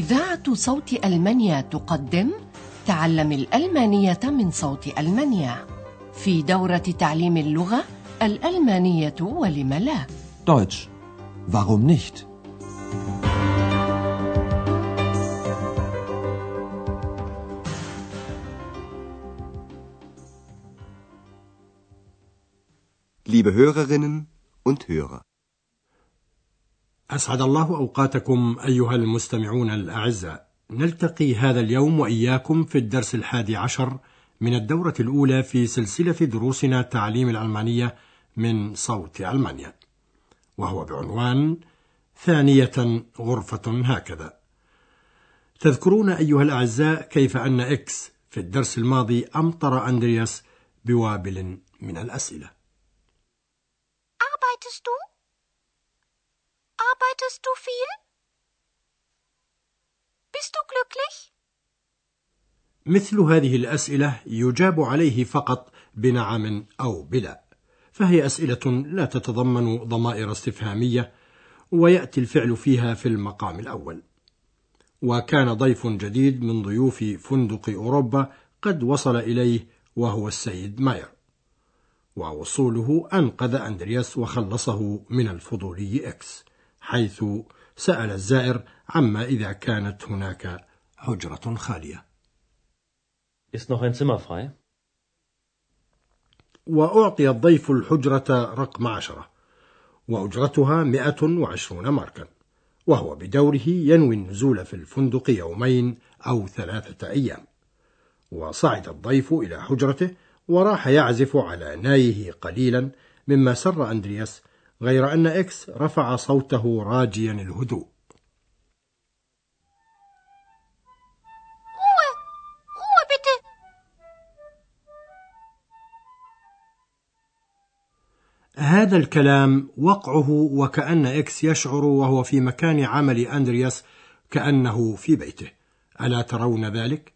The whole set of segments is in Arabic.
إذاعة صوت ألمانيا تقدم تعلم الألمانية من صوت ألمانيا في دورة تعليم اللغة الألمانية ولم لا Deutsch. Warum nicht? Liebe Hörerinnen und Hörer. أسعد الله أوقاتكم أيها المستمعون الأعزاء. نلتقي هذا اليوم وإياكم في الدرس الحادي عشر من الدورة الأولى في سلسلة دروسنا تعليم الألمانية من صوت ألمانيا وهو بعنوان ثانية غرفة هكذا. تذكرون أيها الأعزاء كيف أن إكس في الدرس الماضي أمطر أندرياس بوابل من الأسئلة. Arbeitest du? Arbeitest du viel? Bist du glücklich? مثل هذه الأسئلة يجاب عليه فقط بنعم أو بلا فهي أسئلة لا تتضمن ضمائر استفهامية ويأتي الفعل فيها في المقام الأول وكان ضيف جديد من ضيوف فندق أوروبا قد وصل إليه وهو السيد ماير ووصوله أنقذ أندرياس وخلصه من الفضولي إكس حيث سأل الزائر عما إذا كانت هناك حجرة خالية Ist noch ein Zimmer frei? وأعطي الضيف الحجرة رقم عشرة وأجرتها 120 ماركا وهو بدوره ينوي النزول في الفندق يومين أو ثلاثة أيام وصعد الضيف إلى حجرته وراح يعزف على نايه قليلا مما سر أندرياس غير أن إكس رفع صوته راجيا الهدوء! Ruhe bitte! هذا الكلام وقعه وكأن إكس يشعر وهو في مكان عمل أندرياس كأنه في بيته ألا ترون ذلك؟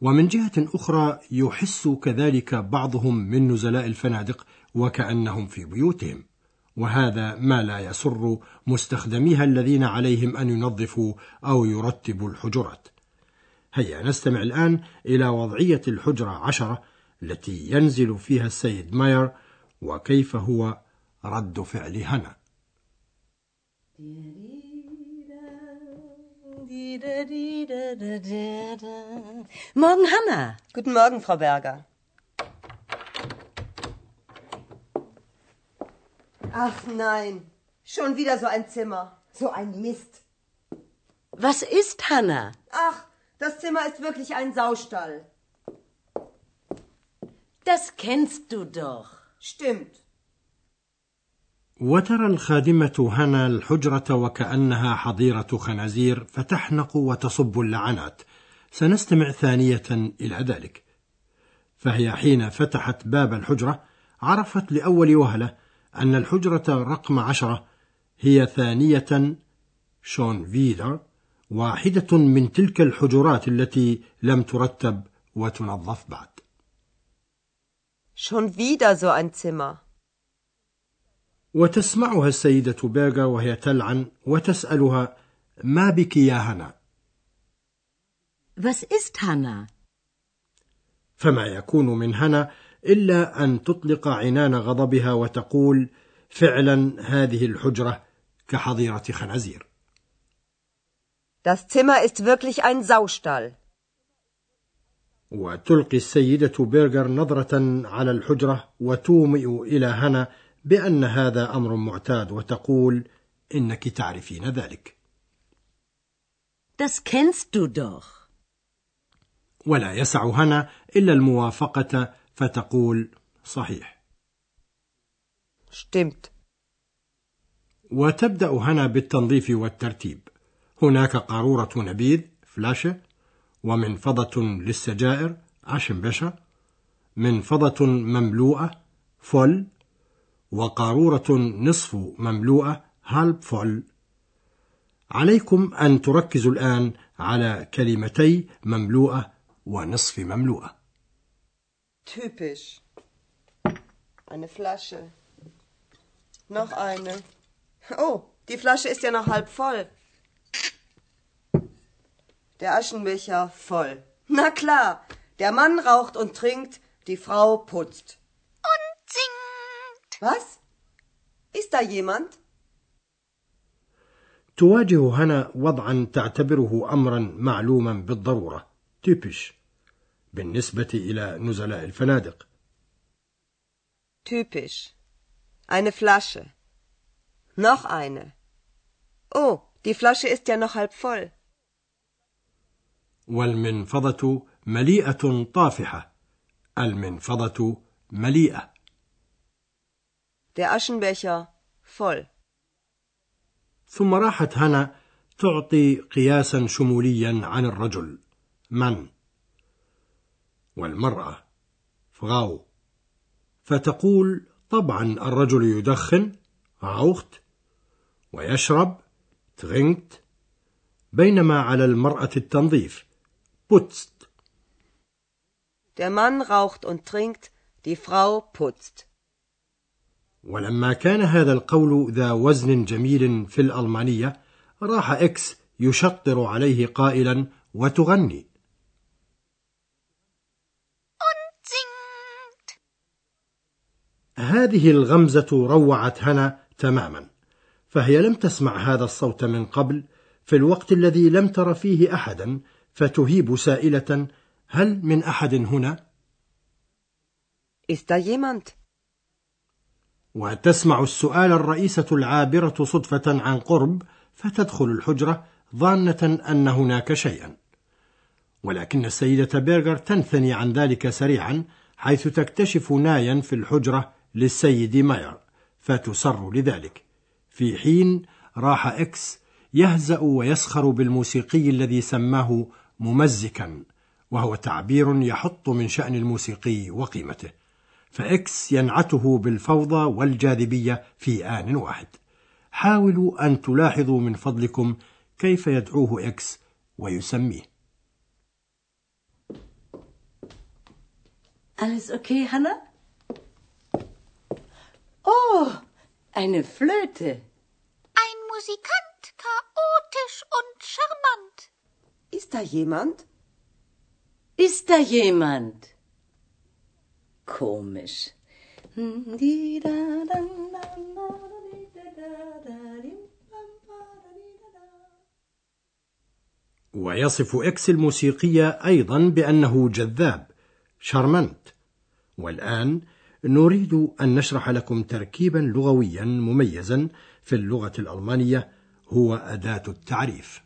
ومن جهة أخرى يحس كذلك بعضهم من نزلاء الفنادق وكأنهم في بيوتهم وهذا ما لا يسر مستخدميها الذين عليهم أن ينظفوا أو يرتبوا الحجرات هيا نستمع الآن إلى وضعية الحجرة عشرة التي ينزل فيها السيد ماير وكيف هو رد فعل هنا Morgen, Hanna. Guten Morgen, Frau Berger. Ach nein, schon wieder so ein Zimmer. So ein Mist. Was ist, Hanna? Ach, das Zimmer ist wirklich ein Saustall. Das kennst du doch. Stimmt. وترى الخادمة هنا الحجرة وكأنها حظيرة خنازير فتحنق وتصب اللعنات سنستمع ثانية إلى ذلك فهي حين فتحت باب الحجرة عرفت لأول وهلة أن الحجرة رقم عشرة هي ثانية شون فيدر واحدة من تلك الحجرات التي لم ترتب وتنظف بعد Schon wieder so ein Zimmer. وتسمعها السيدة بيرغر وهي تلعن وتسألها ما بك يا هنا Was ist, Hanna? فما يكون من هنا إلا أن تطلق عنان غضبها وتقول فعلا هذه الحجرة كحظيرة خنازير Das Zimmer ist wirklich ein Saustall. وتلقي السيدة بيرغر نظرة على الحجرة وتومئ إلى هنا بأن هذا أمر معتاد وتقول إنك تعرفين ذلك Das kennst du doch. ولا يسع هنا إلا الموافقة فتقول صحيح. Stimmt. وتبدأ هنا بالتنظيف والترتيب. هناك قارورة نبيذ فلاشة ومنفضة للسجائر عشنبشة منفضة مملوءة فل وقارورة نصف مملوءة هالب فل عليكم أن تركزوا الآن على كلمتي مملوءة ونصف مملوءة. Typisch. Eine Flasche. Noch eine. Oh, die Flasche ist ja noch halb voll. Der Aschenbecher voll. Na klar, der Mann raucht und trinkt, die Frau putzt. Und singt. Was? Ist da jemand? تواجه هنا وضعا تعتبره أمرا معلوما بالضرورة تيبش بالنسبة إلى نزلاء الفنادق Typisch. Eine Flasche. Noch eine. Oh, die Flasche ist ja noch halb voll. والمنفضة مليئة طافحة المنفضة مليئة Der Aschenbecher voll. ثم راحت هنا تعطي قياسا شموليا عن الرجل من والمرأة. فغاو. فتقول طبعا الرجل يدخن raucht ويشرب trinkt بينما على المرأة التنظيف putzt Der Mann raucht und trinkt, die Frau putzt. ولما كان هذا القول ذا وزن جميل في الألمانية راح إكس يشطر عليه قائلا وتغني. هذه الغمزة روعت هنا تماما فهي لم تسمع هذا الصوت من قبل في الوقت الذي لم تر فيه أحدا فتهيب سائلة هل من أحد هنا؟ وتسمع السؤال الرئيسة العابرة صدفة عن قرب فتدخل الحجرة ظانة أن هناك شيئا ولكن السيدة بيرغر تنثني عن ذلك سريعا حيث تكتشف نايا في الحجرة للسيد ماير فتسر لذلك. في حين راح إكس يهزأ ويسخر بالموسيقي الذي سماه ممزكا وهو تعبير يحط من شأن الموسيقي وقيمته. فإكس ينعته بالفوضى والجاذبية في آن واحد. حاولوا أن تلاحظوا من فضلكم كيف يدعوه إكس ويسميه. Alles okay, Hannah? Oh, eine Flöte. Ein Musikant, chaotisch und charmant. Ist da jemand? Ist da jemand? Komisch. ويصف إكس الموسيقية أيضا بأنه جذاب شارمنت والآن نريد أن نشرح لكم تركيبا لغويا مميزا في اللغة الألمانية هو أداة التعريف.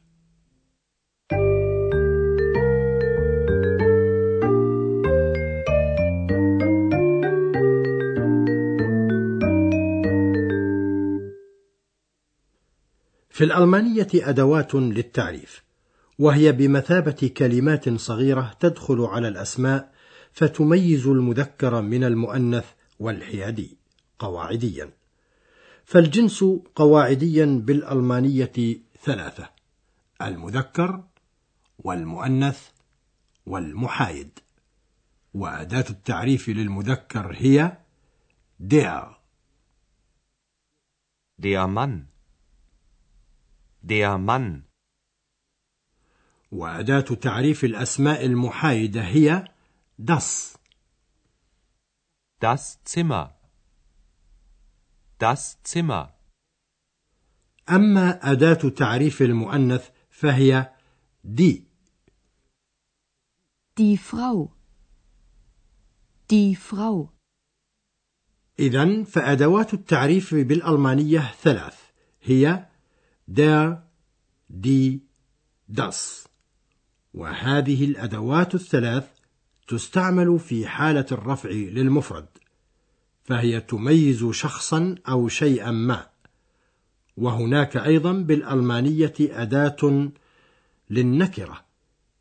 في الألمانية أدوات للتعريف وهي بمثابة كلمات صغيرة تدخل على الأسماء فتميز المذكر من المؤنث والحيادي قواعديا فالجنس قواعديا بالألمانية ثلاثة المذكر والمؤنث والمحايد وأداة التعريف للمذكر هي der Der Mann. Der Mann. وأداة تعريف الأسماء المحايدة هي das Das Zimmer. Das Zimmer. أما أداة تعريف المؤنث فهي die Die Frau. Die Frau. إذا فأدوات التعريف بالألمانية ثلاث هي der die das وهذه الأدوات الثلاث تستعمل في حالة الرفع للمفرد فهي تميز شخصا أو شيئا ما وهناك أيضا بالألمانية أداة للنكرة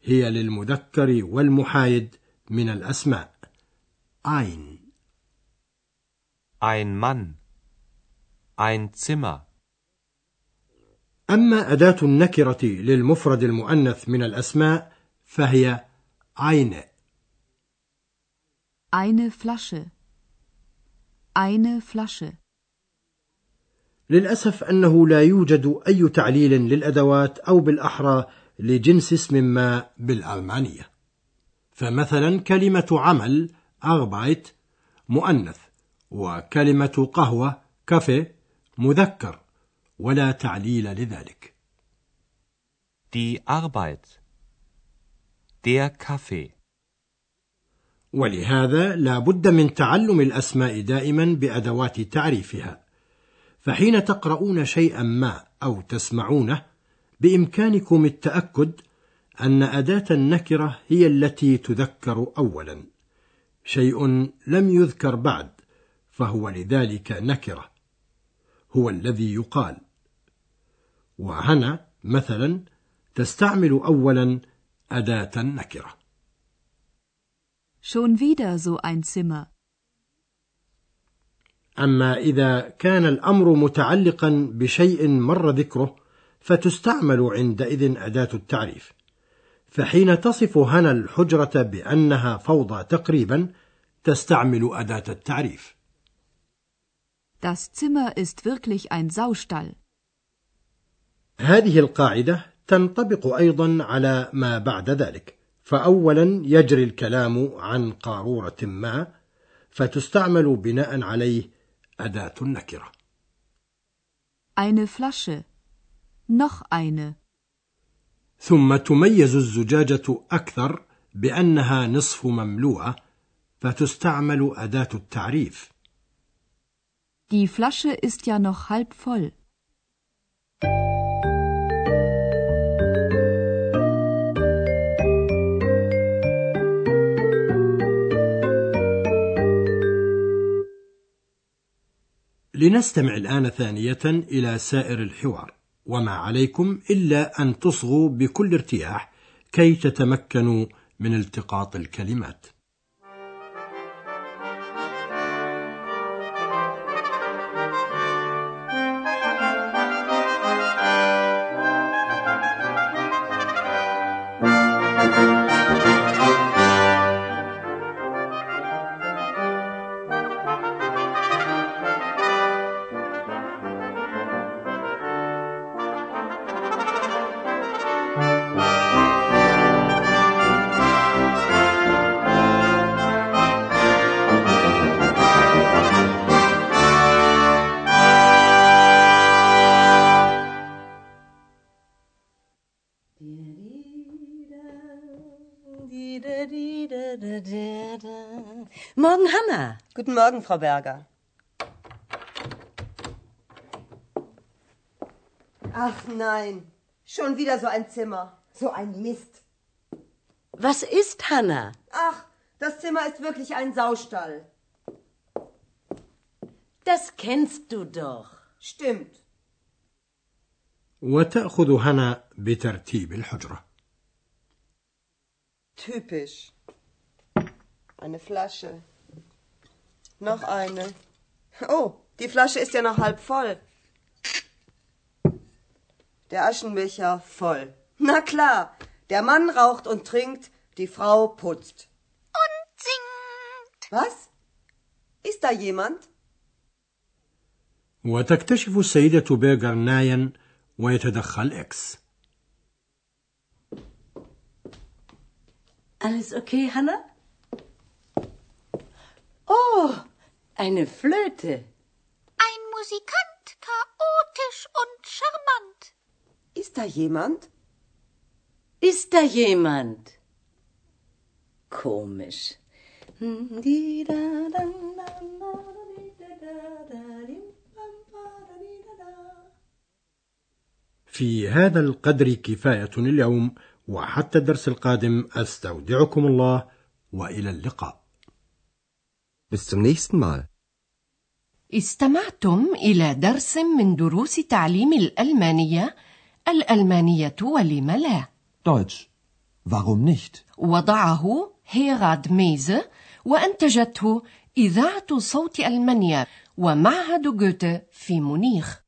هي للمذكر والمحايد من الأسماء ein Ein Mann. Ein Zimmer. أما أداة النكرة للمفرد المؤنث من الأسماء فهي eine Eine Flasche. Eine Flasche. للأسف أنه لا يوجد أي تعليل للأدوات أو بالأحرى لجنس اسم ما بالألمانية فمثلا كلمة عمل أربايت مؤنث وكلمة قهوة كافيه مذكر ولا تعليل لذلك Die Arbeit. Der Kaffee. ولهذا لا بد من تعلم الأسماء دائما بأدوات تعريفها. فحين تقرؤون شيئا ما أو تسمعونه بإمكانكم التأكد أن أداة النكرة هي التي تذكر أولا. شيء لم يذكر بعد فهو لذلك نكرة. هو الذي يقال. وهنا مثلا تستعمل أولا أداة النكرة. Schon wieder so ein Zimmer. أما إذا كان الأمر متعلقا بشيء مر ذكره فتستعمل عندئذ أداة التعريف فحين تصف هنا الحجرة بأنها فوضى تقريبا تستعمل أداة التعريف Das Zimmer ist wirklich ein Saustall. هذه القاعدة تنطبق أيضا على ما بعد ذلك فأولا يجري الكلام عن قارورة ما فتستعمل بناء عليه أداة النكرة Eine Flasche. Noch eine. ثم تميز الزجاجة أكثر بأنها نصف مملوءة فتستعمل أداة التعريف Die Flasche ist ja noch halb voll. لنستمع الآن ثانية إلى سائر الحوار. وما عليكم إلا أن تصغوا بكل ارتياح كي تتمكنوا من التقاط الكلمات. Morgen, Hanna. Guten Morgen, Frau Berger. Ach nein, schon wieder so ein Zimmer. So ein Mist. Was ist, Hanna? Ach, das Zimmer ist wirklich ein Saustall. Das kennst du doch. Stimmt. وتأخذ هنا بترتيب الحجرة Typisch. Eine Flasche. Noch eine. Oh, die Flasche ist ja noch halb voll. Der Aschenbecher voll. Na klar, der Mann raucht und trinkt, die Frau putzt. Und singt. Was? Ist da jemand? وتكتشف السيدة بيرغر ناين ويتدخل إكس Alles okay, Hanna? Eine Flöte. Ein Musikant, chaotisch und charmant. Ist da jemand? Ist da jemand? Komisch. في هذا القدر كفاية اليوم وحتى الدرس القادم أستودعكم الله وإلى اللقاء Bis zum nächsten Mal. استمعتم إلى درس من دروس تعليم الألمانية الألمانية ولم لا Deutsch. Warum nicht? وضعه هيراد ميزه وأنتجته إذاعة صوت ألمانيا ومعهد جوته في مونيخ